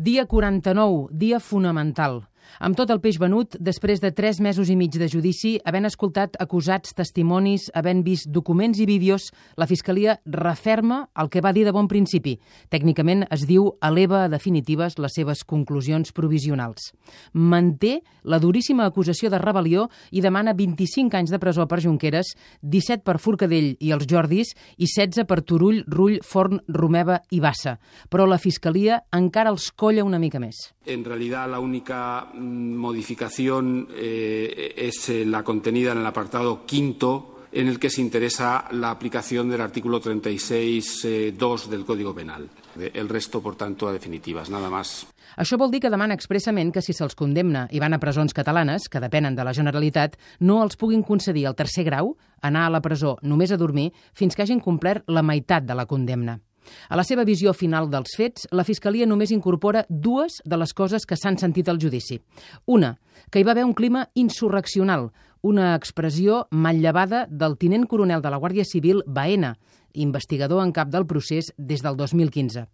Dia 49, dia fonamental. Amb tot el peix venut, després de tres mesos i mig de judici, havent escoltat acusats, testimonis, havent vist documents i vídeos, la Fiscalia referma el que va dir de bon principi. Tècnicament es diu eleva a definitives les seves conclusions provisionals. Manté la duríssima acusació de rebel·lió i demana 25 anys de presó per Junqueras, 17 per Forcadell i els Jordis i 16 per Turull, Rull, Forn, Romeva i Bassa. Però la Fiscalia encara els colla una mica més. En realidad la única modificación eh, es eh, la contenida en el apartado quinto en el que se interesa la aplicación del artículo 36.2 eh, del Código Penal. El resto, por tanto, a definitivas, nada más. Això vol dir que demana expressament que si se'ls condemna i van a presons catalanes, que depenen de la Generalitat, no els puguin concedir el tercer grau, anar a la presó només a dormir, fins que hagin complert la meitat de la condemna. A la seva visió final dels fets, la Fiscalia només incorpora dues de les coses que s'han sentit al judici. Una, que hi va haver un clima insurreccional, una expressió manllevada del tinent coronel de la Guàrdia Civil, Baena, investigador en cap del procés des del 2015.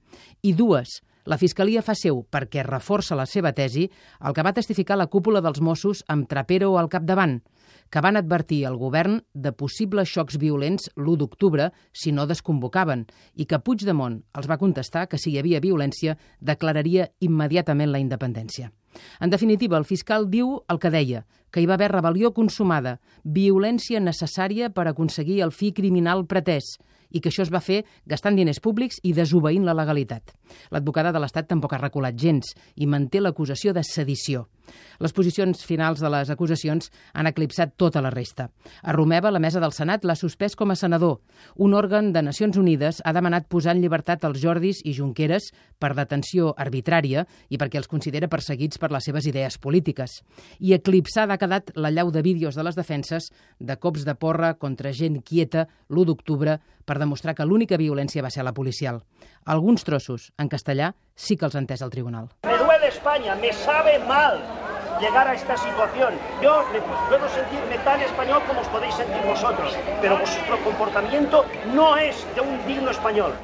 I dues, la Fiscalia fa seu, perquè reforça la seva tesi, el que va testificar la cúpula dels Mossos amb Trapero al capdavant, que van advertir al govern de possibles xocs violents l'1 d'octubre si no desconvocaven i que Puigdemont els va contestar que si hi havia violència declararia immediatament la independència. En definitiva, el fiscal diu el que deia, que hi va haver rebel·lió consumada, violència necessària per aconseguir el fi criminal pretès, i que això es va fer gastant diners públics i desobeint la legalitat. L'advocada de l'Estat tampoc ha reculat gens i manté l'acusació de sedició. Les posicions finals de les acusacions han eclipsat tota la resta. A Romeva, la mesa del Senat l'ha suspès com a senador. Un òrgan de Nacions Unides ha demanat posar en llibertat els Jordis i Junqueras per detenció arbitrària i perquè els considera perseguits per les seves idees polítiques. I eclipsada ha quedat la llau de vídeos de les defenses de cops de porra contra gent quieta l'1 d'octubre per demostrar que l'única violència va ser la policial. Alguns trossos, en castellà, sí que els ha entès el tribunal. España, me sabe mal llegar a esta situación. Yo puedo sentirme tan español como os podéis sentir vosotros, pero vuestro comportamiento no es de un digno español.